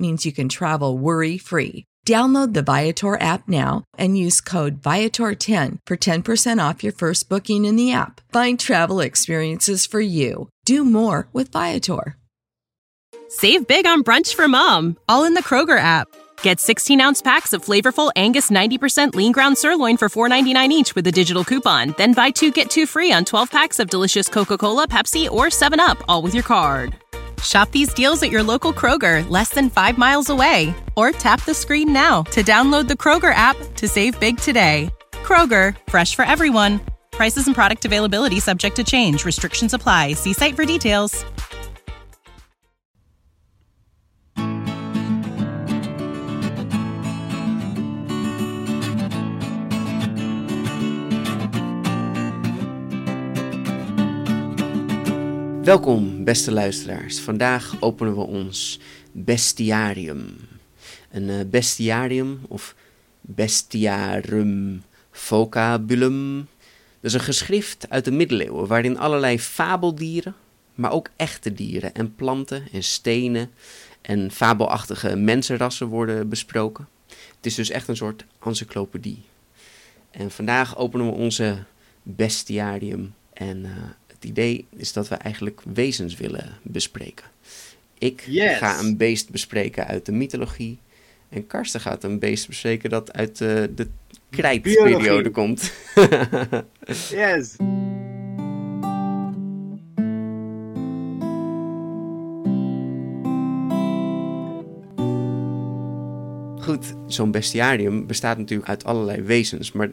means you can travel worry free. Download the Viator app now and use code Viator10 for 10% off your first booking in the app. Find travel experiences for you. Do more with Viator. Save big on brunch for mom, all in the Kroger app. Get 16 ounce packs of flavorful Angus 90% lean ground sirloin for $4.99 each with a digital coupon. Then buy two get two free on 12 packs of delicious Coca Cola, Pepsi, or 7UP, all with your card. Shop these deals at your local Kroger, less than five miles away. Or tap the screen now to download the Kroger app to save big today. Kroger, fresh for everyone. Prices and product availability subject to change. Restrictions apply. See site for details. Welkom, beste luisteraars. Vandaag openen we ons bestiarium. Een uh, bestiarium of bestiarum vocabulum. Dat is een geschrift uit de middeleeuwen waarin allerlei fabeldieren, maar ook echte dieren en planten en stenen en fabelachtige mensenrassen worden besproken. Het is dus echt een soort encyclopedie. En vandaag openen we onze bestiarium en uh, het idee is dat we eigenlijk wezens willen bespreken. Ik Yes. ga een beest bespreken uit de mythologie. En Karsten gaat een beest bespreken dat uit de, de krijtperiode komt. Yes. Goed, zo'n bestiarium bestaat natuurlijk uit allerlei wezens. Maar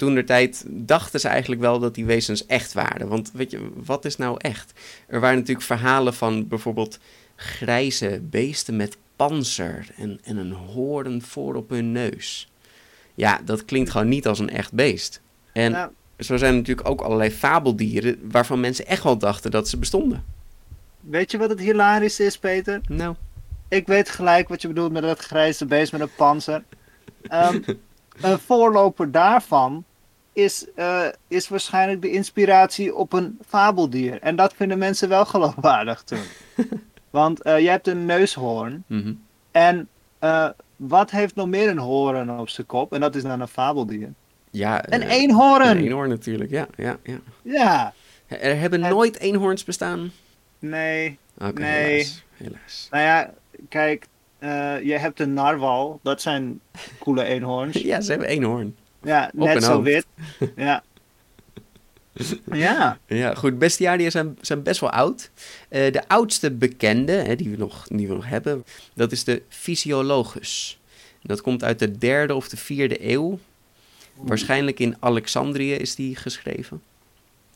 toen de tijd dachten ze eigenlijk wel dat die wezens echt waren. Want weet je, wat is nou echt? Er waren natuurlijk verhalen van bijvoorbeeld grijze beesten met panzer en, en een hoorn voor op hun neus. Ja, dat klinkt gewoon niet als een echt beest. En Nou, zo zijn er natuurlijk ook allerlei fabeldieren waarvan mensen echt wel dachten dat ze bestonden. weet je wat het hilarisch is, Peter? Nou, Ik weet gelijk wat je bedoelt met dat grijze beest met een panzer. Ehm, een voorloper daarvan is, eh, is waarschijnlijk de inspiratie op een fabeldier. En dat vinden mensen wel geloofwaardig toen. Want eh, je hebt een neushoorn. mhm. En eh, wat heeft nog meer een hoorn op zijn kop? En dat is dan een fabeldier. ja. Een eenhoorn! Een eenhoorn natuurlijk, ja, ja, ja. Ja. Er hebben nooit eenhoorns bestaan? Nee. Nee. helaas. helaas. Nou ja, kijk. eh, je hebt een narwal. Dat zijn coole eenhoorns. Ja, ze hebben eenhoorn. Ja, Op net zo hoofd. wit. Ja. Ja. Ja, goed. Bestiaria zijn, zijn best wel oud. Eh, de oudste bekende, hè, die, we nog, die we nog hebben, dat is de Physiologus. Dat komt uit de derde of de vierde eeuw. Waarschijnlijk in Alexandrië is die geschreven.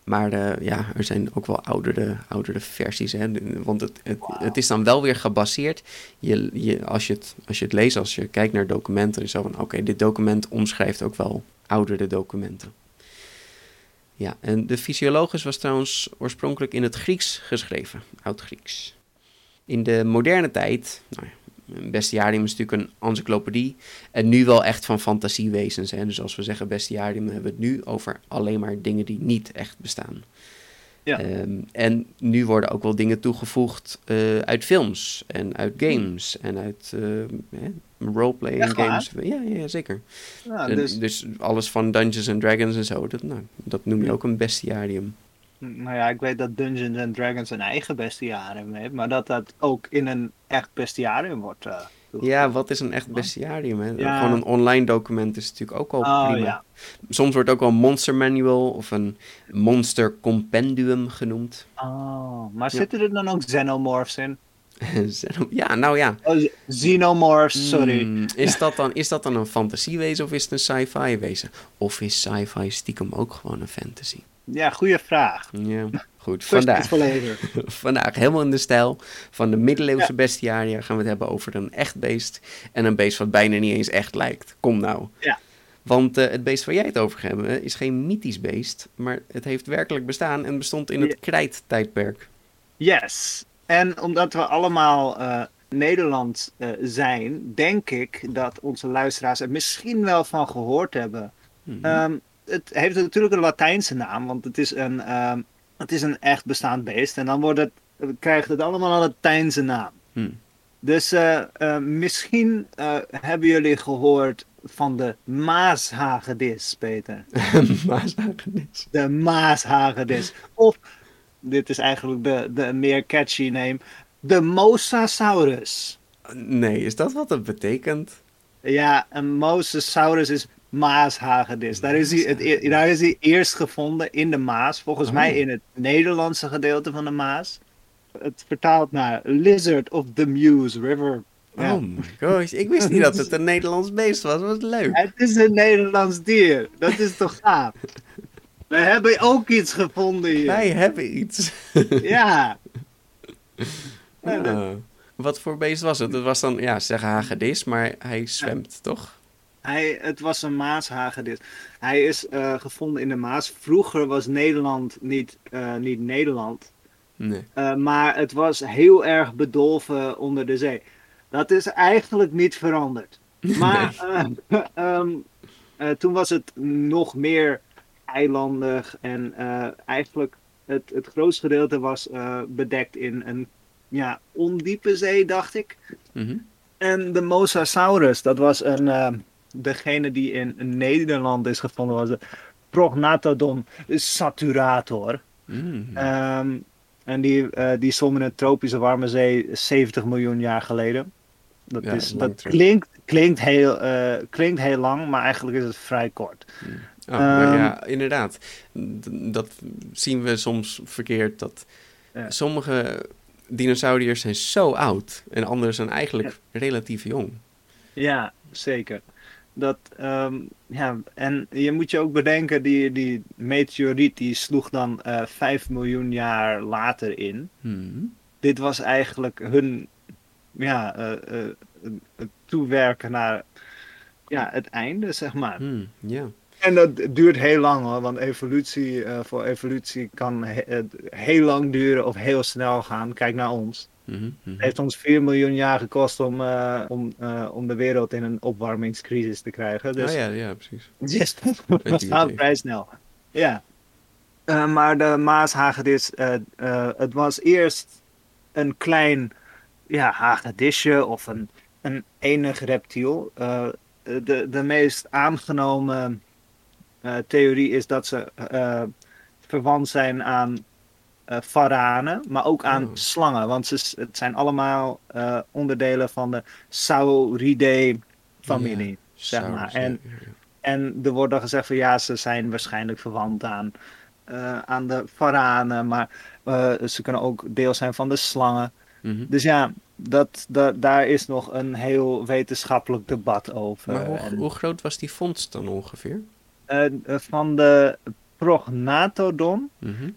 Maar eh, ja, er zijn ook wel oudere, oudere versies. Hè? Want het, het, is dan wel weer gebaseerd. Je, als, je het, als je het leest, als je kijkt naar documenten, is zo van: oké, dit document omschrijft ook wel oudere documenten. Ja, en de Physiologus was trouwens oorspronkelijk in het Grieks geschreven, Oud-Grieks. In de moderne tijd, nou ja, bestiarium is natuurlijk een encyclopedie. En nu wel echt van fantasiewezens. Hè? Dus als we zeggen bestiarium, hebben we het nu over alleen maar dingen die niet echt bestaan. Ja. Ehm, en nu worden ook wel dingen toegevoegd eh, uit films en uit games en uit eh, roleplaying Echt waar? games. Ja, ja, zeker. Ja, En dus, dus alles van Dungeons and Dragons en zo, dat, nou, dat noem je ook een bestiarium. Nou ja, ik weet dat Dungeons and Dragons een eigen bestiarium heeft, maar dat dat ook in een echt bestiarium wordt. eh. Ja, wat is een echt bestiarium? Hè? Ja. Gewoon een online document is natuurlijk ook al Oh prima. ja. Soms wordt ook wel een monster manual of een monster compendium genoemd. Oh, maar Ja. zitten er dan ook xenomorphs in? Ja, nou ja. Oh, Xenomorphs, sorry. Hmm, is, dat dan, is dat dan een fantasiewezen of is het een sci-fi wezen? Of is sci-fi stiekem ook gewoon een fantasy? Ja, goede vraag. Ja, goed. Vandaag, vandaag helemaal in de stijl van de middeleeuwse bestiaria gaan we het hebben over een echt beest. En een beest wat bijna niet eens echt lijkt. Kom nou. Ja. Want eh, het beest waar jij het over hebben is geen mythisch beest. Maar het heeft werkelijk bestaan en bestond in het Ja. krijttijdperk. Yes. En omdat we allemaal eh Nederlands eh, zijn, denk ik dat onze luisteraars er misschien wel van gehoord hebben. Mhm. Ehm, het heeft natuurlijk een Latijnse naam, want het is een, ehm, het is een echt bestaand beest. En dan wordt het, krijgt het allemaal een Latijnse naam. Hmm. Dus eh, eh, misschien eh, hebben jullie gehoord van de Maashagedis, Peter. Maashagedis. De Maashagedis. Of, dit is eigenlijk de, de meer catchy name, de Mosasaurus. Nee, is dat wat het betekent? Ja, een Mosasaurus is Maashagedis. Daar is, hij het, e- daar is hij eerst gevonden in de Maas. Volgens Oh. mij in het Nederlandse gedeelte van de Maas. Het vertaalt naar Lizard of the Meuse River. Ja. Oh my gosh, ik wist niet dat het een Nederlands beest was. Wat leuk. Het is een Nederlands dier. Dat is toch gaaf? We hebben ook iets gevonden hier. Wij hebben iets. Ja. Ah. Wat voor beest was het? Het was dan, ja, ze zeggen hagedis, maar hij zwemt, toch? Hij, het was een Maashagedis. Hij is eh, gevonden in de Maas. Vroeger was Nederland niet, eh, niet Nederland. Nee. eh, maar het was heel erg bedolven onder de zee. Dat is eigenlijk niet veranderd. Maar eh, ehm, eh, toen was het nog meer eilandig. En eh, eigenlijk het, het grootste gedeelte was bedekt in een ja, ondiepe zee, dacht ik. Mhm. En de Mosasaurus, dat was een, degene die in Nederland is gevonden, was de Prognathodon saturator. Mm. Ehm, en die, eh die zwom in een tropische warme zee 70 miljoen jaar geleden. Dat, Ja, is, dat terug. klinkt, klinkt, heel, eh, klinkt heel lang, maar eigenlijk is het vrij kort. Oh, maar Ehm, ja, inderdaad. Dat zien we soms verkeerd. Dat Ja. sommige dinosauriërs zijn zo oud en andere zijn eigenlijk relatief jong. Ja, zeker. Dat, ehm, ja, en je moet je ook bedenken, die, die meteoriet die sloeg dan eh 5 miljoen jaar later in. Hmm. Dit was eigenlijk hun ja, eh, eh, toewerken naar ja, het einde, zeg maar. Hmm, Ja. En dat duurt heel lang hoor, want evolutie, eh, voor evolutie kan he- heel lang duren of heel snel gaan. Kijk naar ons. Mhm, mhm. Het heeft ons 4 miljoen jaar gekost om, eh, om, eh, om de wereld in een opwarmingscrisis te krijgen. Dus Ah, ja, ja, precies. Yes, even. vrij snel. Ja. Eh, maar de Maashagedis, het was eerst een klein ja, hagedisje of een, een enig reptiel. De, de meest aangenomen theorie is dat ze verwant zijn aan varanen, maar ook aan Oh. slangen. Want ze, het zijn allemaal eh, onderdelen van de Sauridae-familie. Ja, zeg maar. En-. En er wordt dan gezegd van ja, ze zijn waarschijnlijk verwant aan, eh, aan de varanen, maar ze kunnen ook deel zijn van de slangen. Mhm. Dus ja, dat, dat, daar is nog een heel wetenschappelijk debat over. Maar hoe, En, hoe groot was die vondst dan ongeveer? van de prognathodon, Mhm.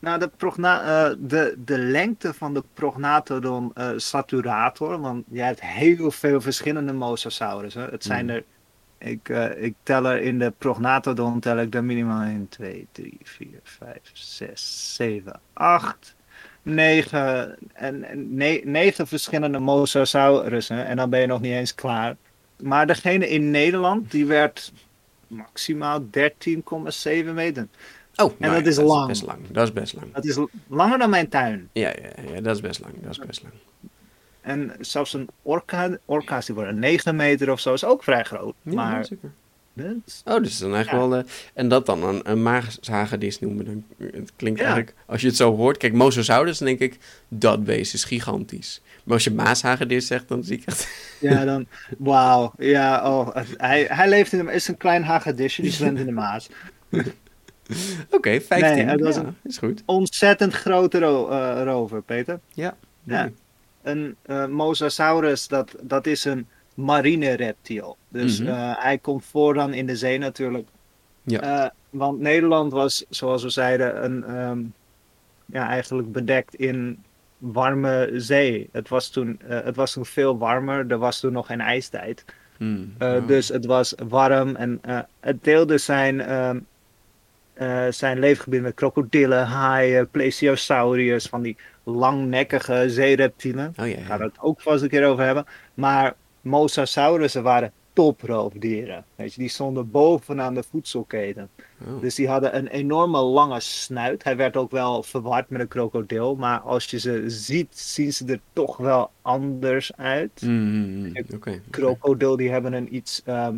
Nou de, progna eh, de, de lengte van de prognathodon eh, saturator, want je hebt heel veel verschillende mosasaurussen. Het zijn Mhm. er, ik, eh, ik tel er in de prognathodon tel ik er minimaal 1, 2, 3, 4, 5, 6, 7, 8, 9 en, en ne- 9 verschillende mosasaurussen en dan ben je nog niet eens klaar. Maar degene in Nederland, die werd maximaal 13,7 meter. Oh, nou dat ja, is lang. best lang. Dat is best lang. Dat is langer dan mijn tuin. Ja, ja, ja, dat is best lang. Dat is best lang. En zelfs een orka, orka's die worden 9 meter of zo, is ook vrij groot. Ja, maar zeker. Oh, dus dan eigenlijk Ja. wel... eh, en dat dan een, een maagshagedis noemen. Dan, het klinkt Ja. eigenlijk... Als je het zo hoort... Kijk, Mosasaurus, dan denk ik... Dat beest is gigantisch. Maar als je maashagedis zegt, dan zie ik het... ja, dan, wauw. Ja, oh, hij, hij leeft in de, is een klein hagedisje, die zwemt in de Maas. Oké, 15. Nee, het was ja, een- is goed. Ontzettend grote ro- eh, rover, Peter. Ja. Ja. een eh, Mosasaurus, dat, dat is een marine reptiel. Dus Mhm. eh, hij komt voor dan in de zee natuurlijk. Ja. Want Nederland was, zoals we zeiden, een, ehm, ja, eigenlijk bedekt in warme zee. Het was, toen, het was toen veel warmer, er was toen nog geen ijstijd. Hmm. Dus het was warm en het deelde zijn, ehm, eh, zijn leefgebied met krokodillen, haaien, plesiosauriërs, van die langnekkige zeereptielen. Oh ja, Ik ga ja. het ook vast een keer over hebben. Maar mosasaurussen waren toproofdieren. Weet je, die stonden bovenaan de voedselketen. Oh. Dus die hadden een enorme lange snuit. Hij werd ook wel verward met een krokodil. Maar als je ze ziet, zien ze er toch wel anders uit. Hmm. Oké. oké. Krokodil die hebben een iets... ehm,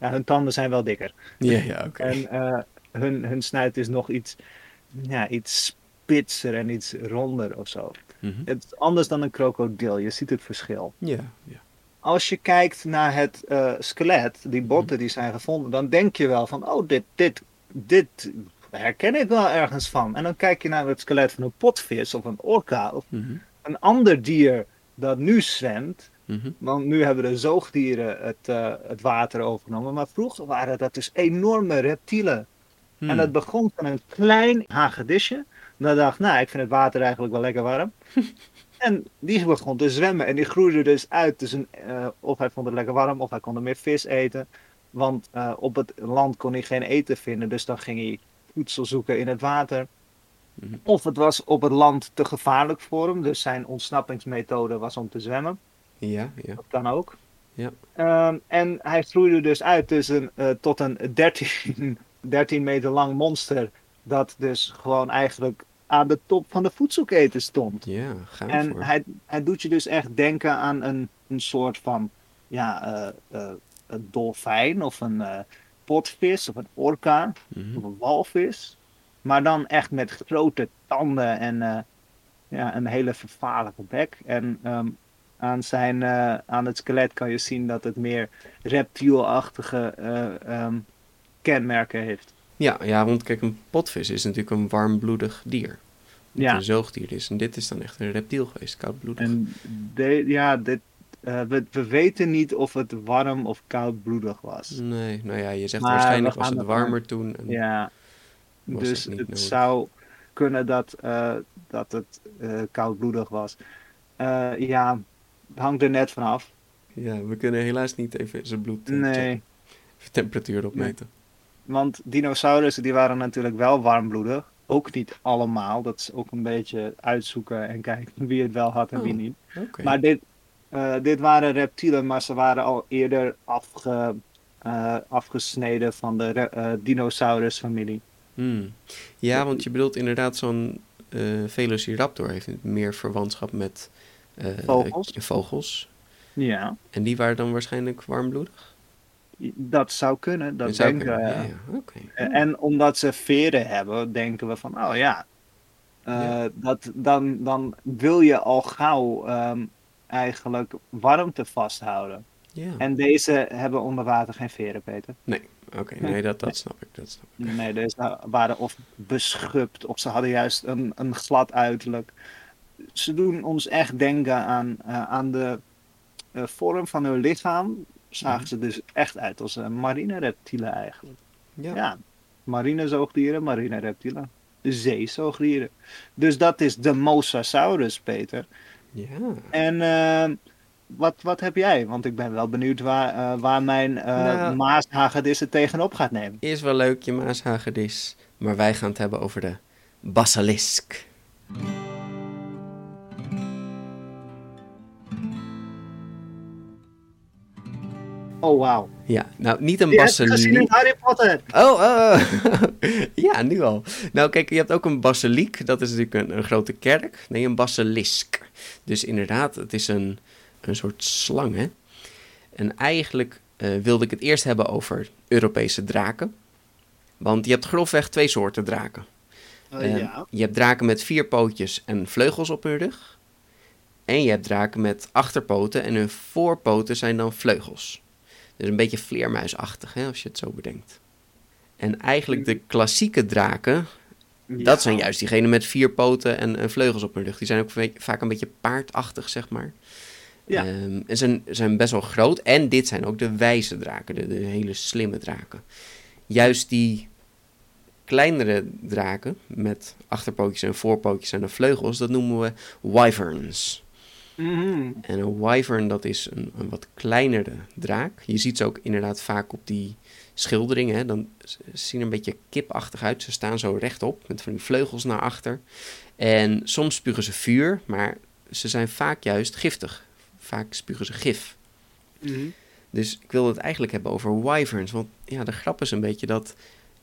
ja, hun tanden zijn wel dikker. Ja, ja, oké. En eh, hun, hun snuit is nog iets, ja, iets spitser en iets ronder of zo. Mhm. Het is anders dan een krokodil. Je ziet het verschil. Ja. Als je kijkt naar het eh, skelet, die botten die zijn gevonden, dan denk je wel van, oh, dit, dit, dit herken ik wel ergens van. En dan kijk je naar het skelet van een potvis of een orka of Mhm, een ander dier dat nu zwemt. mhm. Want nu hebben de zoogdieren het, eh, het water overgenomen. Maar vroeger waren dat dus enorme reptielen. Hmm. En dat begon van een klein hagedisje. Dan dacht nou, ik vind het water eigenlijk wel lekker warm. en die begon te zwemmen en die groeide dus uit. Dus een, eh, of hij vond het lekker warm, of hij kon er meer vis eten. Want eh, op het land kon hij geen eten vinden, dus dan ging hij voedsel zoeken in het water. Mhm. Of het was op het land te gevaarlijk voor hem, dus zijn ontsnappingsmethode was om te zwemmen. Ja, ja. Dat kan ook. Ja. Ehm, en hij groeide dus uit tussen, eh, tot een 13, 13 meter lang monster. Dat dus gewoon eigenlijk aan de top van de voedselketen stond. Ja, ga En voor. hij, hij doet je dus echt denken aan een, een soort van ja, eh, eh, een dolfijn of een eh, potvis of een orka Mhm. of een walvis. Maar dan echt met grote tanden en ja, een hele vervaarlijke bek. En ehm, aan, zijn, aan het skelet kan je zien dat het meer reptielachtige ehm, kenmerken heeft. Ja, ja, want kijk, een potvis is natuurlijk een warmbloedig dier. Ja. een zoogdier is. En dit is dan echt een reptiel geweest, koudbloedig. En de, ja, dit, eh, we, we weten niet of het warm of koudbloedig was. Nee, nou ja, je zegt Maar waarschijnlijk was het warmer toen. En... Ja, dus het zou kunnen dat, eh, dat het eh, koudbloedig was. Ja, hangt er net vanaf. Ja, we kunnen helaas niet even zijn bloed Nee, checken. Temperatuur opmeten. Want dinosaurussen die waren natuurlijk wel warmbloedig. Ook niet allemaal. Dat is ook een beetje uitzoeken en kijken wie het wel had en wie Oh, niet. Maar dit, eh, dit waren reptielen, maar ze waren al eerder afge, eh, afgesneden van de eh, dinosaurusfamilie. Hmm. Ja, want je bedoelt inderdaad zo'n Velociraptor heeft meer verwantschap met Vogels. vogels. Ja, En die waren dan waarschijnlijk warmbloedig? Dat zou kunnen. Dat denken we. Ja. En- omdat ze veren hebben, denken we van, oh ja, eh, Ja. Dat, dan, dan wil je al gauw ehm, eigenlijk warmte vasthouden. Ja, En deze hebben onder water geen veren, Peter. oké. Nee, dat, dat snap ik. Dat snap ik. Nee, deze waren of beschupt, of ze hadden juist een, een glad uiterlijk. Ze doen ons echt denken aan, eh, aan de eh, vorm van hun lichaam. Zagen Mhm. ze dus echt uit als uh, marine reptielen eigenlijk. Ja. Ja, marine zoogdieren, marine reptielen. De zeezoogdieren. Dus dat is de Mosasaurus, Peter. Ja. En eh, wat, wat heb jij? Want ik ben wel benieuwd waar, eh, waar mijn eh Nou. maashagedis het tegenop gaat nemen. Is wel leuk, je maashagedis. Maar wij gaan het hebben over de basilisk. Oh, wauw. Ja, nou niet een gezien in basiliek. Harry Potter. Oh, oh. ja, nu al. Nou, kijk, je hebt ook een basiliek. Dat is natuurlijk een, een grote kerk. Nee, een basilisk. Dus inderdaad, het is een, een soort slang, hè. En eigenlijk eh, wilde ik het eerst hebben over Europese draken. Want je hebt grofweg twee soorten draken. Oh, ja. Je hebt draken met vier pootjes en vleugels op hun rug. En je hebt draken met achterpoten en hun voorpoten zijn dan vleugels. Dus een beetje vleermuisachtig, hè, als je het zo bedenkt. En eigenlijk de klassieke draken Dat zijn juist diegenen met vier poten en, en vleugels op hun rug. Die zijn ook ve- vaak een beetje paardachtig, zeg maar. Ja. Ehm, en zijn, zijn best wel groot. En dit zijn ook de wijze draken, de, de hele slimme draken. Juist die kleinere draken met achterpootjes en voorpootjes en de vleugels, dat noemen we wyverns. Mhm. En een wyvern, dat is een, een wat kleinere draak. Je ziet ze ook inderdaad vaak op die schilderingen. Hè? Dan ze zien er een beetje kipachtig uit. Ze staan zo rechtop, met van die vleugels naar achter. En soms spugen ze vuur, maar ze zijn vaak juist giftig. Vaak spugen ze gif. Mhm. Dus ik wil het eigenlijk hebben over wyverns. Want ja, de grap is een beetje dat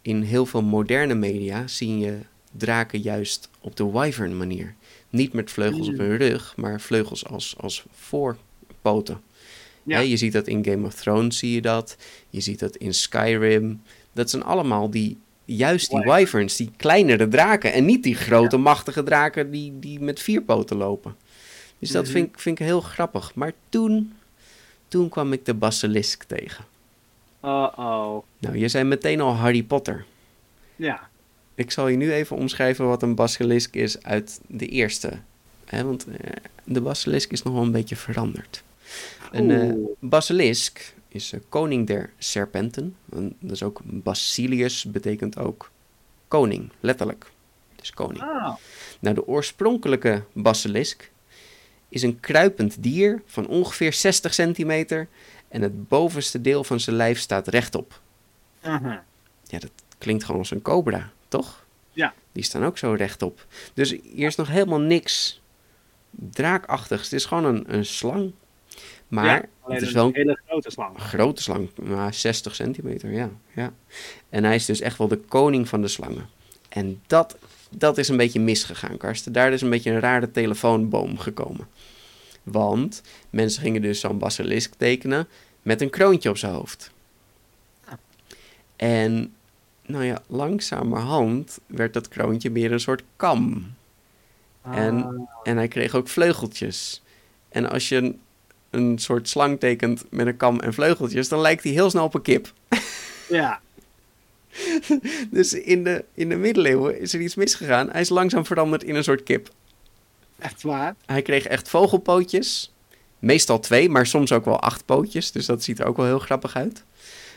in heel veel moderne media zie je draken juist op de wyvern manier. Niet met vleugels op hun rug, maar vleugels als, als voorpoten. Ja. Je ziet dat in Game of Thrones, zie je dat. Je ziet dat in Skyrim. Dat zijn allemaal die, juist die Wyvern. wyverns, die kleinere draken. En niet die grote, machtige draken die, die met vier poten lopen. Dus dat Mhm. vind, ik- vind ik heel grappig. Maar toen, toen kwam ik de basilisk tegen. Uh-oh. Nou, je zei meteen al Harry Potter. Ja. Ik zal je nu even omschrijven wat een basilisk is uit de eerste. Hè, want eh, de basilisk is nog wel een beetje veranderd. Een eh, basilisk is koning der serpenten. En Dat is ook Basilius, betekent ook koning, letterlijk. Dus koning. Ah. Nou, de oorspronkelijke basilisk is een kruipend dier van ongeveer 60 centimeter. En het bovenste deel van zijn lijf staat rechtop. Mhm. Ja, dat klinkt gewoon als een cobra, toch? Ja. Die staan ook zo rechtop. Dus hier is nog helemaal niks draakachtigs. Het is gewoon een, een slang. Maar Ja, het is wel een hele grote slang. grote slang, maar 60 centimeter, ja, ja. En hij is dus echt wel de koning van de slangen. En dat, dat is een beetje misgegaan, Karsten. Daar is een beetje een rare telefoonboom gekomen. Want mensen gingen dus zo'n basilisk tekenen met een kroontje op zijn hoofd. En nou ja, langzamerhand werd dat kroontje meer een soort kam. En, Ah. en hij kreeg ook vleugeltjes. En als je een, een soort slang tekent met een kam en vleugeltjes, dan lijkt hij heel snel op een kip. Ja. Dus in de, in de middeleeuwen is er iets misgegaan. Hij is langzaam veranderd in een soort kip. Echt waar? Hij kreeg echt vogelpootjes. Meestal twee, maar soms ook wel acht pootjes. Dus dat ziet er ook wel heel grappig uit.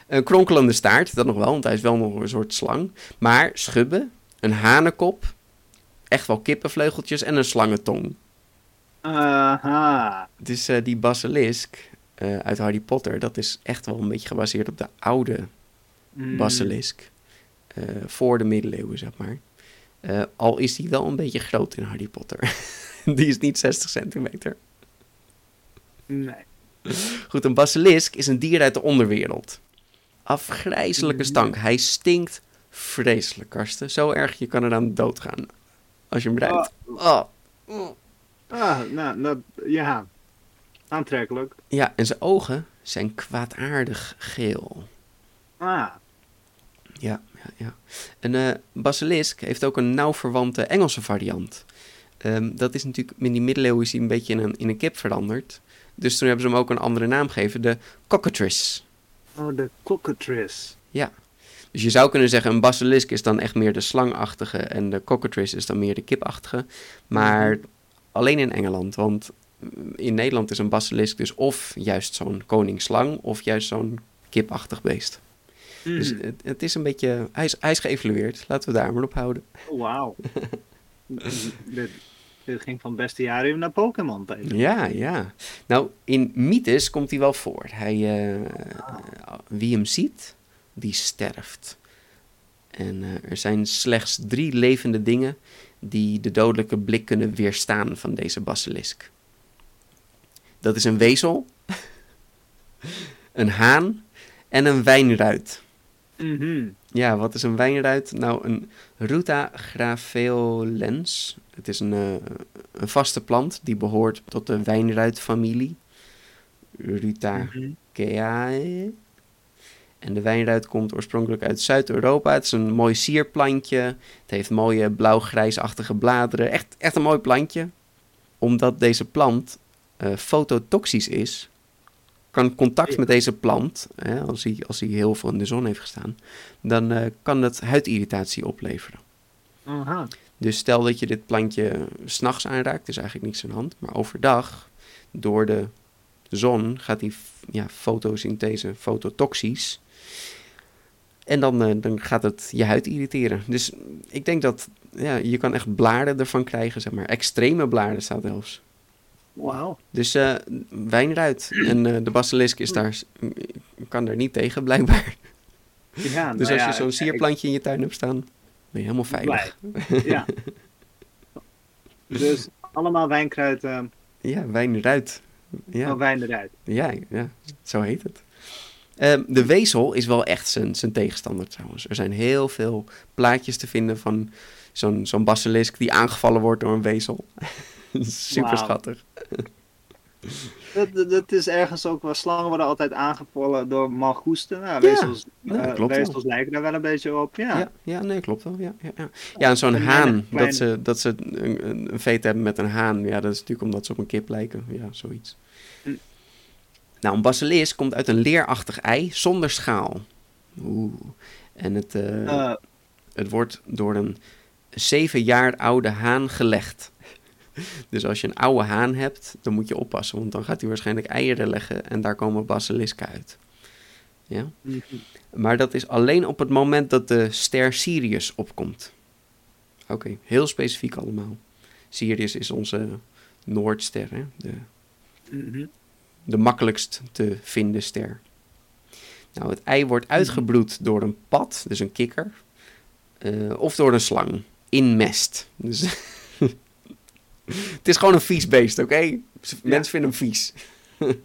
Een kronkelende staart, dat nog wel, want hij is wel nog een soort slang. Maar schubben, een hanenkop, echt wel kippenvleugeltjes en een slangentong. Aha. Dus die basilisk eh, uit Harry Potter, dat is echt wel een beetje gebaseerd op de oude Mm. basilisk. eh, voor de middeleeuwen, zeg maar. Al is die wel een beetje groot in Harry Potter. die is niet 60 centimeter. Nee. Goed, een basilisk is een dier uit de onderwereld. Afgrijzelijke Mhm. stank. Hij stinkt vreselijk, Karsten. Zo erg, je kan eraan doodgaan. Als je hem ruikt. Oh. Ah, nou, dat, ja. Aantrekkelijk. Ja, en zijn ogen zijn kwaadaardig geel. Ah. Ja, ja, ja. Een eh, basilisk heeft ook een nauw verwante Engelse variant. Ehm, dat is natuurlijk, in die middeleeuwen is hij een beetje in een, in een kip veranderd. Dus toen hebben ze hem ook een andere naam gegeven, de cockatrice. Oh, de cockatrice. Dus je zou kunnen zeggen, een basilisk is dan echt meer de slangachtige en de cockatrice is dan meer de kipachtige. Maar alleen in Engeland, want in Nederland is een basilisk dus of juist zo'n koningsslang of juist zo'n kipachtig beest. Dus Mhm. het, het is een beetje, hij is, hij is geëvalueerd, laten we daar maar op houden. Oh, wauw. dit ging van beste jaren naar Pokémon. Ja, ja. Nou, in mythes komt hij wel voor. Hij, eh, wie hem ziet, die sterft. En eh, er zijn slechts drie levende dingen die de dodelijke blik kunnen weerstaan van deze basilisk. Dat is een wezel, een haan en een wijnruit. Mhm. Ja, wat is een wijnruit? Nou, een Ruta graveolens. Het is een, eh, een vaste plant die behoort tot de wijnruitfamilie. Rutaceae. En de wijnruit komt oorspronkelijk uit Zuid-Europa. Het is een mooi sierplantje. Het heeft mooie blauw-grijsachtige bladeren. Echt, echt een mooi plantje. Omdat deze plant eh, fototoxisch is, kan contact met deze plant, hè, als, hij, als hij heel veel in de zon heeft gestaan, dan eh, kan dat huidirritatie opleveren. Aha. Dus stel dat je dit plantje s'nachts aanraakt, is eigenlijk niks aan de hand. Maar overdag, door de zon, gaat die ja, fotosynthese fototoxisch. En dan, eh, dan gaat het je huid irriteren. Dus ik denk dat ja, je kan echt blaren ervan krijgen, zeg maar. Extreme blaren staat zelfs. Wauw. Dus eh wijn eruit. En eh, de basilisk is daar, kan daar niet tegen, blijkbaar. Ja, Dus nou als ja, je zo'n sierplantje in je tuin hebt staan, ben je helemaal veilig. Blij. Ja. dus allemaal wijnkruid, eh Ja, wijn eruit. Ja. van wijn eruit. Ja, ja, zo heet het. Ehm, de wezel is wel echt zijn, zijn tegenstander trouwens. Er zijn heel veel plaatjes te vinden van zo'n zo'n basilisk die aangevallen wordt door een wezel. Super schattig. Dat, is ergens ook wel. Slangen worden altijd aangevallen door mangoesten. Nou, Ja, eh, wezels lijken daar wel een beetje op. Ja. Ja, ja, nee, klopt wel. Ja, ja, ja. ja en zo'n haan, kleine- dat ze, dat ze een, een, een veet hebben met een haan. Ja, dat is natuurlijk omdat ze op een kip lijken. Ja, zoiets. Hm. Nou, een basilisk komt uit een leerachtig ei zonder schaal. Oeh. En het, eh, Eh, Het wordt door een zeven jaar oude haan gelegd. Dus als je een oude haan hebt, dan moet je oppassen, want dan gaat hij waarschijnlijk eieren leggen en daar komen basilisken uit. Ja? mhm. Maar dat is alleen op het moment dat de ster Sirius opkomt. Oké, heel specifiek allemaal. Sirius is onze Noordster, hè? De, Mhm. de makkelijkst te vinden ster. Nou, het ei wordt uitgebloed door een pad, dus een kikker, eh, of door een slang in mest. Dus het is gewoon een vies beest, oké? Mensen vinden hem vies.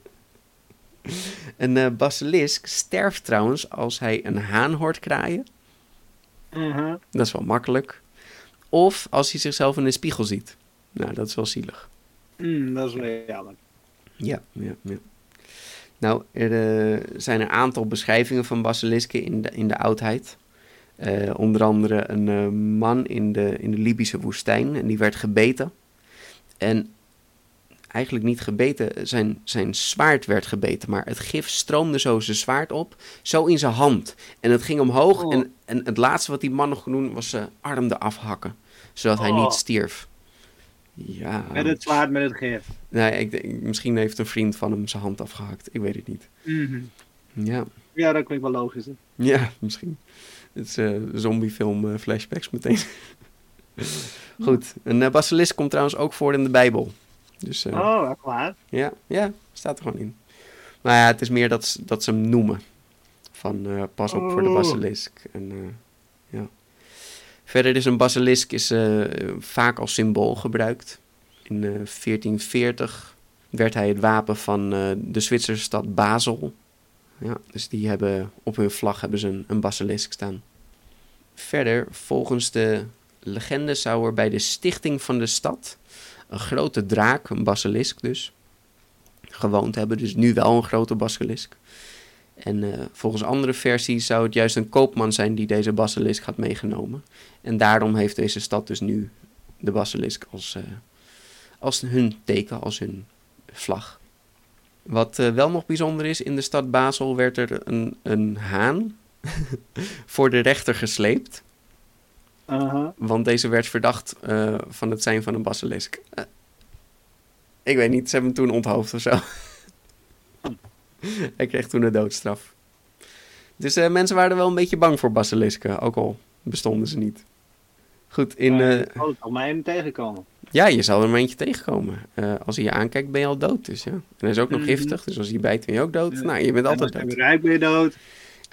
een eh, basilisk sterft trouwens als hij een haan hoort kraaien. Mhm. Dat is wel makkelijk. Of als hij zichzelf in de spiegel ziet. Nou, dat is wel zielig. Mm, dat is wel jammer. Ja, ja, ja. Nou, er eh, zijn een aantal beschrijvingen van basilisken in de, in de oudheid. Eh, onder andere een man in de, in de Libische woestijn en die werd gebeten. En eigenlijk niet gebeten, zijn, zijn zwaard werd gebeten, maar het gif stroomde zo zijn zwaard op, zo in zijn hand. En het ging omhoog Oh. en, en het laatste wat die man nog kon doen was zijn arm eraf hakken, zodat hij Oh. niet stierf. Ja. Met het zwaard met het gif. Nee, ik, denk- misschien heeft een vriend van hem zijn hand afgehakt. Ik weet het niet. Mhm. Ja, Ja, dat klinkt wel logisch. hè. ja misschien. Het is eh zombiefilm eh, flashbacks meteen. Goed, een eh, basilisk komt trouwens ook voor in de Bijbel. Dus eh, Oh, echt waar? ja, ja, staat er gewoon in. Maar ja, het is meer dat, ze- dat ze hem noemen. Van eh, pas op voor de Oh. basilisk. En, ja. Verder is een basilisk is, vaak als symbool gebruikt. In eh, 1440 werd hij het wapen van de Zwitserse stad Basel. Ja, dus die hebben op hun vlag hebben ze een, een basilisk staan. Verder, volgens de legende zou er bij de stichting van de stad een grote draak, een basilisk dus, gewoond hebben. Dus nu wel een grote basilisk. En eh, volgens andere versies zou het juist een koopman zijn die deze basilisk had meegenomen. En daarom heeft deze stad dus nu de basilisk als, eh, als hun teken, als hun vlag. Wat eh, wel nog bijzonder is, in de stad Basel werd er een, een haan voor de rechter gesleept. Want deze werd verdacht eh, van het zijn van een basilisk. Eh, ik weet niet, ze hebben hem toen onthoofd of zo. Hij kreeg toen een doodstraf. Dus eh, mensen waren er wel een beetje bang voor basilisken, ook al bestonden ze niet. Goed, in, je zal in tegenkomen. ja, je zal er een eentje tegenkomen. Als hij je aankijkt, ben je al dood. Dus ja. En hij is ook nog Mhm. giftig, dus als hij je bijt, ben je ook dood. Nou, je bent En altijd als je dood. rijk ben je dood.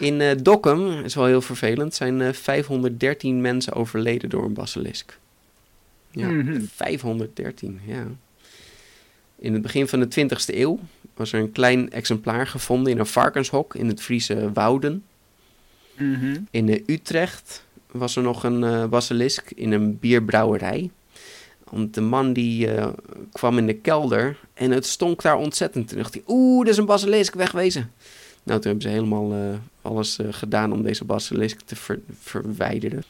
In eh Dokkum, is wel heel vervelend, zijn eh 513 mensen overleden door een basilisk. Ja, Mhm. 513, ja. In het begin van de 20e eeuw was er een klein exemplaar gevonden in een varkenshok in het Friese Wouden. Mhm. In eh, Utrecht was er nog een eh, basilisk in een bierbrouwerij. Want de man die eh, kwam in de kelder en het stonk daar ontzettend. Toen dacht hij, oeh, dat is een basilisk, wegwezen. Nou, toen hebben ze helemaal eh, alles eh, gedaan om deze basilisk te ver- verwijderen.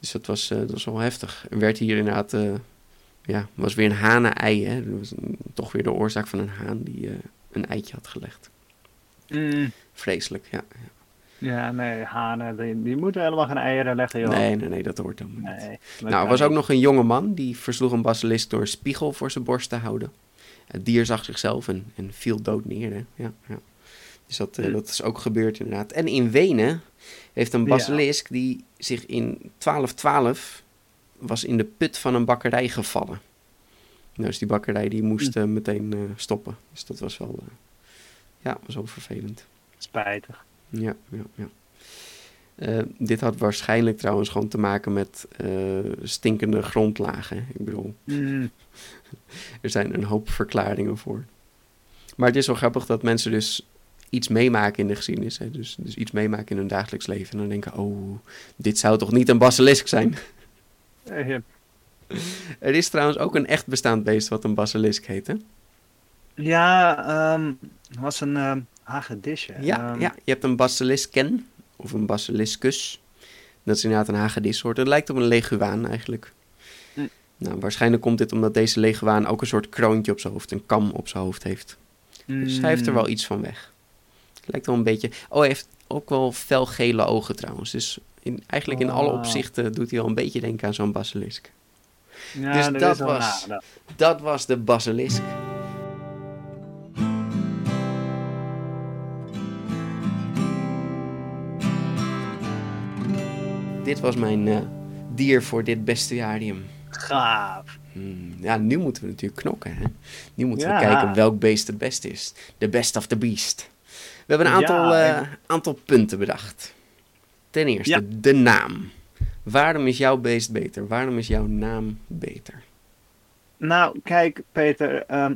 Dus dat was, eh, dat was wel heftig. Er werd hier inderdaad, ja, was weer een hanen-ei. Hè? Dat was toch weer de oorzaak van een haan die een eitje had gelegd. Mm. Vreselijk, ja. ja. Nee, hanen, die, die moeten helemaal geen eieren leggen, joh. Nee, nee, nee, dat hoort dan niet. Nee, dat Nou, er was ook niet. nog een jonge man die versloeg een basilisk door een spiegel voor zijn borst te houden. Het dier zag zichzelf en, en viel dood neer. Hè? Ja, ja. Dus dat, dat is ook gebeurd inderdaad. En in Wenen heeft een Ja. basilisk die zich in 1212 was in de put van een bakkerij gevallen. Nou, dus die bakkerij die moest eh, meteen eh, stoppen. Dus dat was wel, ja, was wel vervelend. Spijtig. Ja, ja, ja. Dit had waarschijnlijk trouwens gewoon te maken met stinkende grondlagen. Ik bedoel, Mm, er zijn een hoop verklaringen voor. Maar het is wel grappig dat mensen dus iets meemaken in de geschiedenis. Hè? Dus, dus iets meemaken in hun dagelijks leven. En dan denken, oh, dit zou toch niet een basilisk zijn? eh, ja. Er is trouwens ook een echt bestaand beest wat een basilisk heet, hè? Ja, ehm, was een ehm hagedisje. Ja, Ehm, ja, je hebt een basilisken of een basiliscus. Dat is inderdaad een hagedissoort. Het lijkt op een leguaan eigenlijk. Hm. Nou, waarschijnlijk komt dit omdat deze leguaan ook een soort kroontje op zijn hoofd, een kam op zijn hoofd heeft. Dus hij heeft er mm, wel iets van weg. Lijkt wel een beetje... Oh, hij heeft ook wel felgele ogen trouwens. Dus in, eigenlijk in alle Oh. opzichten doet hij wel een beetje denken aan zo'n basilisk. Ja, dus dat was-. Dat was de basilisk. Dit was mijn eh, dier voor dit bestiarium. Gaaf. Hmm, ja, nu moeten we natuurlijk knokken. Hè? Nu moeten we kijken welk beest het beste is. The best of the beast. We hebben een aantal, eh, en- aantal punten bedacht. Ten eerste, Ja. de naam. Waarom is jouw beest beter? Waarom is jouw naam beter? Nou, kijk, Peter. ehm,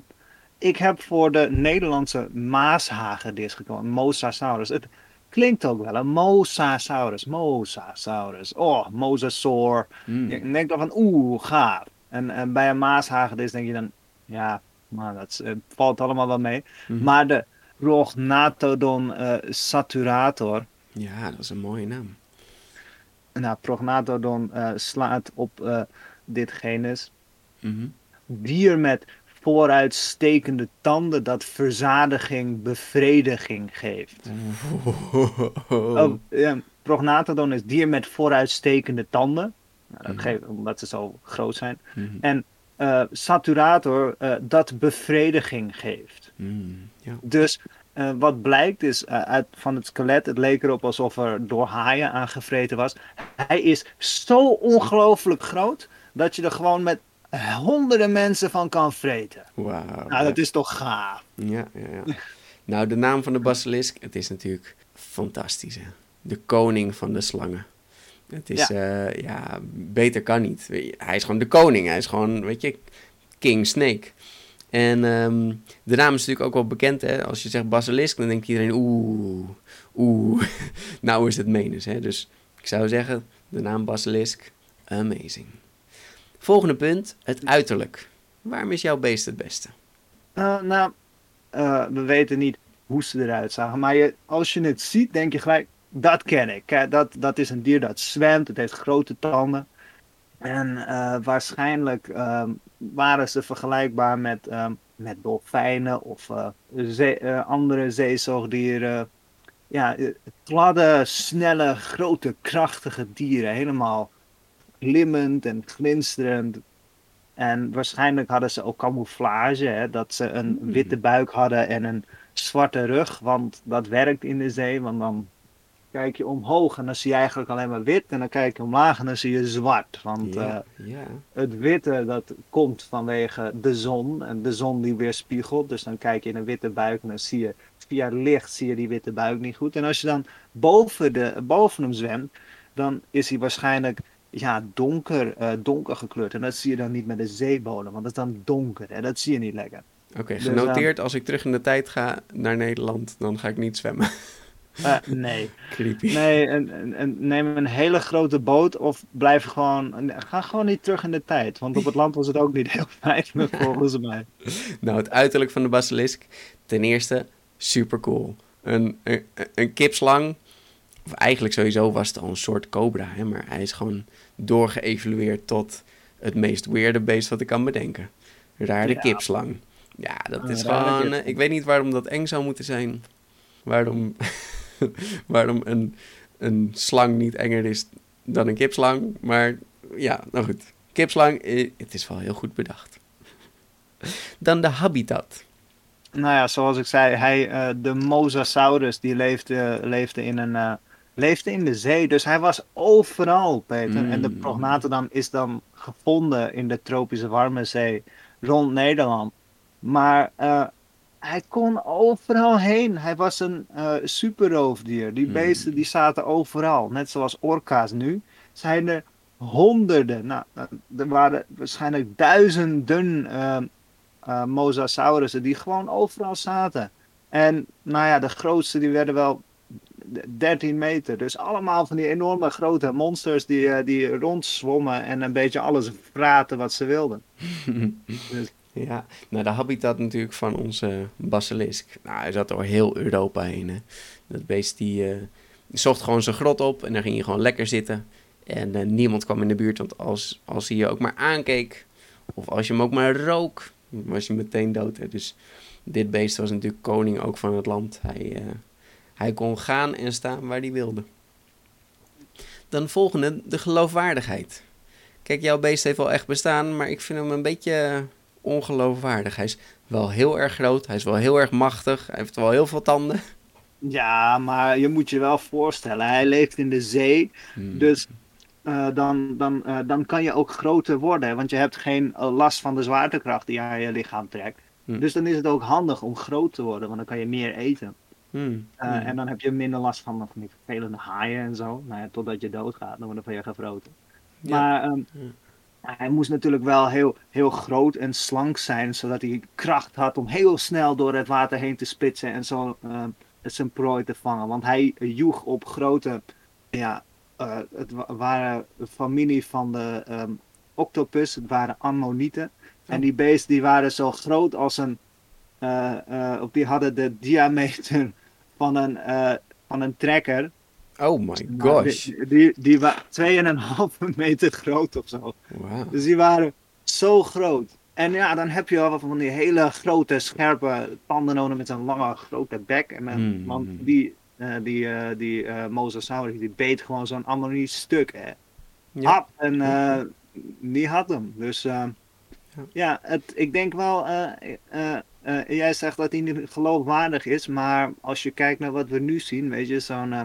ik heb voor de Nederlandse maashagedis gekozen. Mosasaurus. Het klinkt ook wel, een Mosasaurus. Mosasaurus. Oh, mosasaur. Hmm. Je denkt dan van, oeh, gaaf. En, en bij een maashagedis denk je dan, ja, maar dat is- het valt allemaal wel mee. Mhm. Maar de Prognathodon eh, saturator, Ja, dat is een mooie naam. nou, Prognathodon eh, slaat op eh, dit genus. Mhm. Dier met vooruitstekende tanden dat verzadiging, bevrediging geeft. Oh, ja, Prognathodon is dier met vooruitstekende tanden. Nou, dat Mhm. geeft, omdat ze zo groot zijn. Mhm. En saturator dat bevrediging geeft. Mm, ja. Dus eh, wat blijkt is eh, uit, van het skelet, het leek erop alsof er door haaien aangevreten was. Hij is zo ongelooflijk groot dat je er gewoon met honderden mensen van kan vreten. Wauw. Nou, dat is toch gaaf. Ja, ja, ja. nou, de naam van de basilisk, het is natuurlijk fantastisch. Hè? De koning van de slangen. Het is, ja. ja, beter kan niet. Hij is gewoon de koning. Hij is gewoon, weet je, King Snake. En ehm, de naam is natuurlijk ook wel bekend. Hè? Als je zegt basilisk, dan denkt iedereen, oeh, oeh. nou is het menens. Hè? Dus ik zou zeggen, de naam basilisk, amazing. Volgende punt, het uiterlijk. Waarom is jouw beest het beste? Eh, nou, eh, we weten niet hoe ze eruit zagen. Maar je, als je het ziet, denk je gelijk, dat ken ik. Dat, dat is een dier dat zwemt, het heeft grote tanden. En eh, waarschijnlijk ehm, waren ze vergelijkbaar met, ehm, met dolfijnen of eh, zee- eh, andere zeezoogdieren. Ja, gladde, snelle, grote, krachtige dieren. Helemaal glimmend en glinsterend. En waarschijnlijk hadden ze ook camouflage, hè, dat ze een Hmm. witte buik hadden en een zwarte rug, want dat werkt in de zee, want dan kijk je omhoog en dan zie je eigenlijk alleen maar wit en dan kijk je omlaag en dan zie je zwart. Want eh, ja. het witte dat komt vanwege de zon en de zon die weerspiegelt, dus dan kijk je in een witte buik en dan zie je via licht zie je die witte buik niet goed. En als je dan boven, de, boven hem zwemt, dan is hij waarschijnlijk ja, donker, eh, donker gekleurd. En dat zie je dan niet met de zeebodem, want dat is dan donker en dat zie je niet lekker. Oké, Dus, genoteerd. Als ik terug in de tijd ga naar Nederland, dan ga ik niet zwemmen. Eh, nee. Creepy. Nee, en, en, neem een hele grote boot of blijf gewoon. Ga gewoon niet terug in de tijd. Want op het land was het ook niet heel fijn, volgens mij. Nou, het uiterlijk van de basilisk. Ten eerste, super cool. Een, een, een kipslang. Of eigenlijk sowieso was het al een soort cobra. Hè, maar hij is gewoon doorgeëvalueerd tot het meest weirde beest wat ik kan bedenken. Rare Ja. kipslang. Ja, dat is gewoon... eh, ik weet niet waarom dat eng zou moeten zijn. Waarom... waarom een, een slang niet enger is dan een kipslang. Maar ja, nou goed. Kipslang, eh, het is wel heel goed bedacht. Dan de habitat. Nou ja, zoals ik zei, hij, eh, de Mosasaurus die leefde, leefde, in een, eh, leefde in de zee. Dus hij was overal, Peter. En de Mm. prognathodon is dan gevonden in de tropische warme zee rond Nederland. Maar hij kon overal heen. Hij was een eh superroofdier. Die Mm. beesten die zaten overal. Net zoals orka's nu. Zijn er honderden. Nou, eh, er waren waarschijnlijk duizenden eh, mosasaurussen die gewoon overal zaten. En nou ja, de grootste die werden wel 13 meter. Dus allemaal van die enorme grote monsters die, die rondzwommen en een beetje alles vraten wat ze wilden. Ja, nou de habitat natuurlijk van onze basilisk. Nou, hij zat door heel Europa heen. Hè. Dat beest die, eh, zocht gewoon zijn grot op en daar ging je gewoon lekker zitten. En eh, niemand kwam in de buurt, want als, als hij je ook maar aankeek, of als je hem ook maar rook, was je meteen dood. Hè. Dus dit beest was natuurlijk koning ook van het land. Hij, eh, hij kon gaan en staan waar hij wilde. Dan volgende, de geloofwaardigheid. Kijk, jouw beest heeft wel echt bestaan, maar ik vind hem een beetje ongeloofwaardig. Hij is wel heel erg groot, hij is wel heel erg machtig, hij heeft wel heel veel tanden. Ja, maar je moet je wel voorstellen, hij leeft in de zee. Hmm. Dus eh, dan, dan, eh, dan kan je ook groter worden. Want je hebt geen eh, last van de zwaartekracht die aan je lichaam trekt. Hm. Dus dan is het ook handig om groot te worden, want dan kan je meer eten. Hmm, Eh, hmm. En dan heb je minder last van, van die vervelende haaien en zo. Nou ja, totdat je doodgaat, dan worden van je gevroten. Ja. Maar ehm. Hij moest natuurlijk wel heel, heel groot en slank zijn, zodat hij kracht had om heel snel door het water heen te spitsen en zo ehm, zijn prooi te vangen. Want hij joeg op grote, ja, eh, het wa- waren familie van de ehm, octopus, het waren ammonieten. En die beesten die waren zo groot als een, eh, eh, of die hadden de diameter van een, eh, van een trekker. Oh my gosh. Die, die, die waren 2,5 meter groot of zo. Wauw. Dus die waren zo groot. En ja, dan heb je wel van die hele grote, scherpe tanden nodig met zo'n lange, grote bek. En, dan- Mm. Want die, eh, die, eh, die eh, Mosasaurus, die beet gewoon zo'n ammoniet stuk. Hè. Ja. Hap, en eh, die had hem. Dus eh, Ja. ja, het, ik denk wel, eh, eh, eh, jij zegt dat hij niet geloofwaardig is. Maar als je kijkt naar wat we nu zien, weet je, zo'n eh,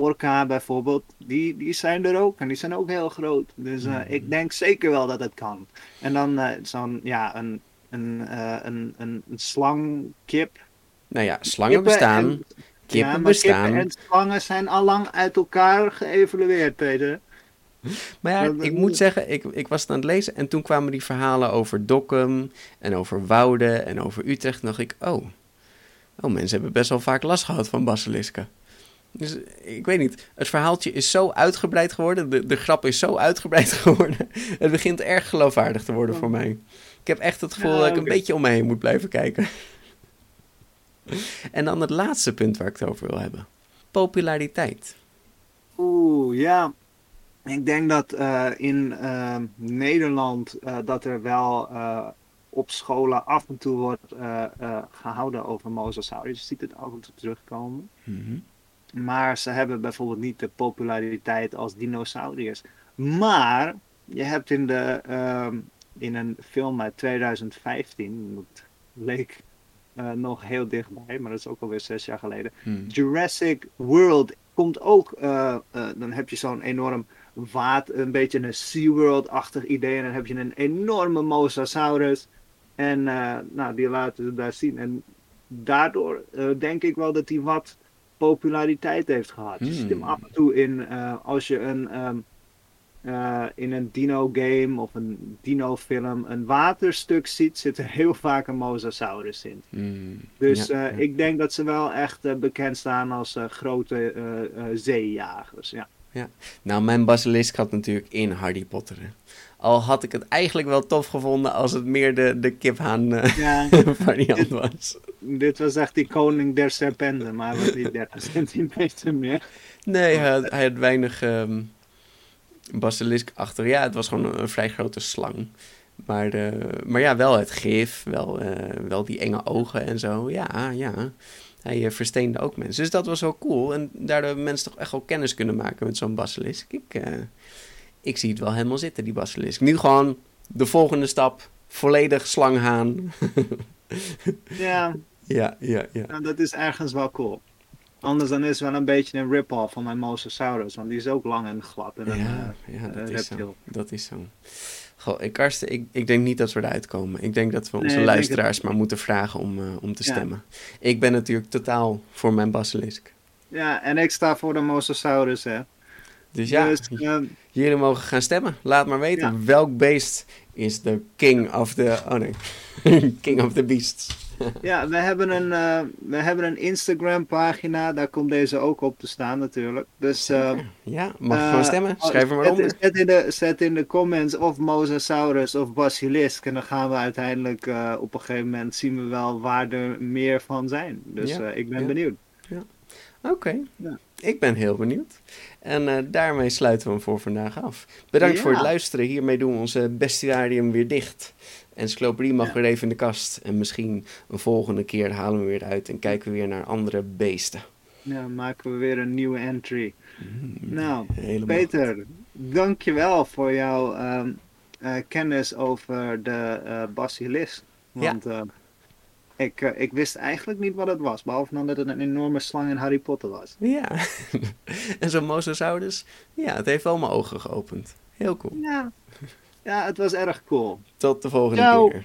orka bijvoorbeeld, die, die zijn er ook. En die zijn ook heel groot. Dus eh, ik denk zeker wel dat het kan. En dan eh, zo'n, ja, een, een, eh, een, een, een slangkip. Nou ja, slangen Kippen bestaan, en- kippen ja, maar bestaan. kippen en slangen zijn allang uit elkaar geëvalueerd, Peter. Maar ja, ik moet zeggen, ik, ik was het aan het lezen en toen kwamen die verhalen over Dokkum en over Wouden en over Utrecht. En dacht ik, oh, oh, mensen hebben best wel vaak last gehad van basilisken. Dus ik weet niet, het verhaaltje is zo uitgebreid geworden, de, de grap is zo uitgebreid geworden. Het begint erg geloofwaardig te worden voor mij. Ik heb echt het gevoel dat ik een beetje om me heen moet blijven kijken. En dan het laatste punt waar ik het over wil hebben. Populariteit. Oeh, ja. Ik denk dat eh, in eh, Nederland eh, dat er wel eh, op scholen af en toe wordt eh, eh, gehouden over mosasaurus. Je ziet het af en toe terugkomen. Mhm. Maar ze hebben bijvoorbeeld niet de populariteit als dinosauriërs. Maar je hebt in, de, ehm, in een film uit 2015, het leek eh, nog heel dichtbij, maar dat is ook alweer zes jaar geleden. Hmm. Jurassic World komt ook, eh, eh, dan heb je zo'n enorm water, een beetje een SeaWorld-achtig idee. En dan heb je een enorme Mosasaurus. En nou, die laten ze daar zien. En daardoor denk ik wel dat hij wat populariteit heeft gehad. Je ziet hem Hmm. af en toe in, eh, als je een, ehm, eh, in een dino-game of een dino-film een waterstuk ziet, zit er heel vaak een Mosasaurus in. Hmm. Dus Ja, eh, ja. ik denk dat ze wel echt bekend staan als eh, grote zeejagers. Ja. Nou, mijn basilisk had natuurlijk in Harry Potter. hè. Al had ik het eigenlijk wel tof gevonden als het meer de, de kiphaan eh, ja, variant was. dit was echt die koning der serpenten, maar hij was niet 30 centimeter meer. Nee, hij had, hij had weinig ehm, basilisk achter. Ja, het was gewoon een, een vrij grote slang. Maar, eh, maar ja, wel het gif, wel, eh, wel die enge ogen en zo. Ja, ja. hij uh, versteende ook mensen. Dus dat was wel cool. En daardoor hebben mensen toch echt wel kennis kunnen maken met zo'n basilisk. Ik, ik zie het wel helemaal zitten, die basilisk. Nu gewoon de volgende stap. Volledig slanghaan. ja. Ja, ja, ja. Nou, dat is ergens wel cool. Anders dan is het wel een beetje een rip-off van mijn Mosasaurus. Want die is ook lang en glad. En ja, een, ja, dat, is zo. dat is zo. Goh, ik, Karsten, ik, ik denk niet dat we eruit komen. Ik denk dat we onze luisteraars maar moeten vragen om, uh, om te stemmen. Ik ben natuurlijk totaal voor mijn basilisk. Ja, en ik sta voor de Mosasaurus, hè. Dus ja, dus, uh, jullie mogen gaan stemmen. Laat maar weten ja. welk beest is de king of the... Oh nee, king of the beasts. ja, we hebben een, uh, we hebben een Instagram pagina, daar komt deze ook op te staan natuurlijk. Dus, uh, ja, mag je gewoon stemmen? Schrijf er maar onder. Zet in, de, zet in de comments of Mosasaurus of Basilisk en dan gaan we uiteindelijk uh, op een gegeven moment zien we wel waar er meer van zijn. Dus ja, ik ben ja. benieuwd. Ja. Oké. Okay. Ik ben heel benieuwd. En uh, daarmee sluiten we hem voor vandaag af. Bedankt ja. voor het luisteren. Hiermee doen we onze bestiarium weer dicht. Encyclopedie mag ja. weer even in de kast. En misschien een volgende keer halen we weer uit en kijken we weer naar andere beesten. Ja, maken we weer een nieuwe entry. Mm, nou, helemaal. Peter, dankjewel voor jouw uh, uh, kennis over de uh, basilisk. Want ja. Ik, ik wist eigenlijk niet wat het was, behalve dan dat het een enorme slang in Harry Potter was. Ja, en zo'n mosasaurus, ja, het heeft wel mijn ogen geopend. Heel cool. Ja, ja, het was erg cool. Tot de volgende Ciao. keer.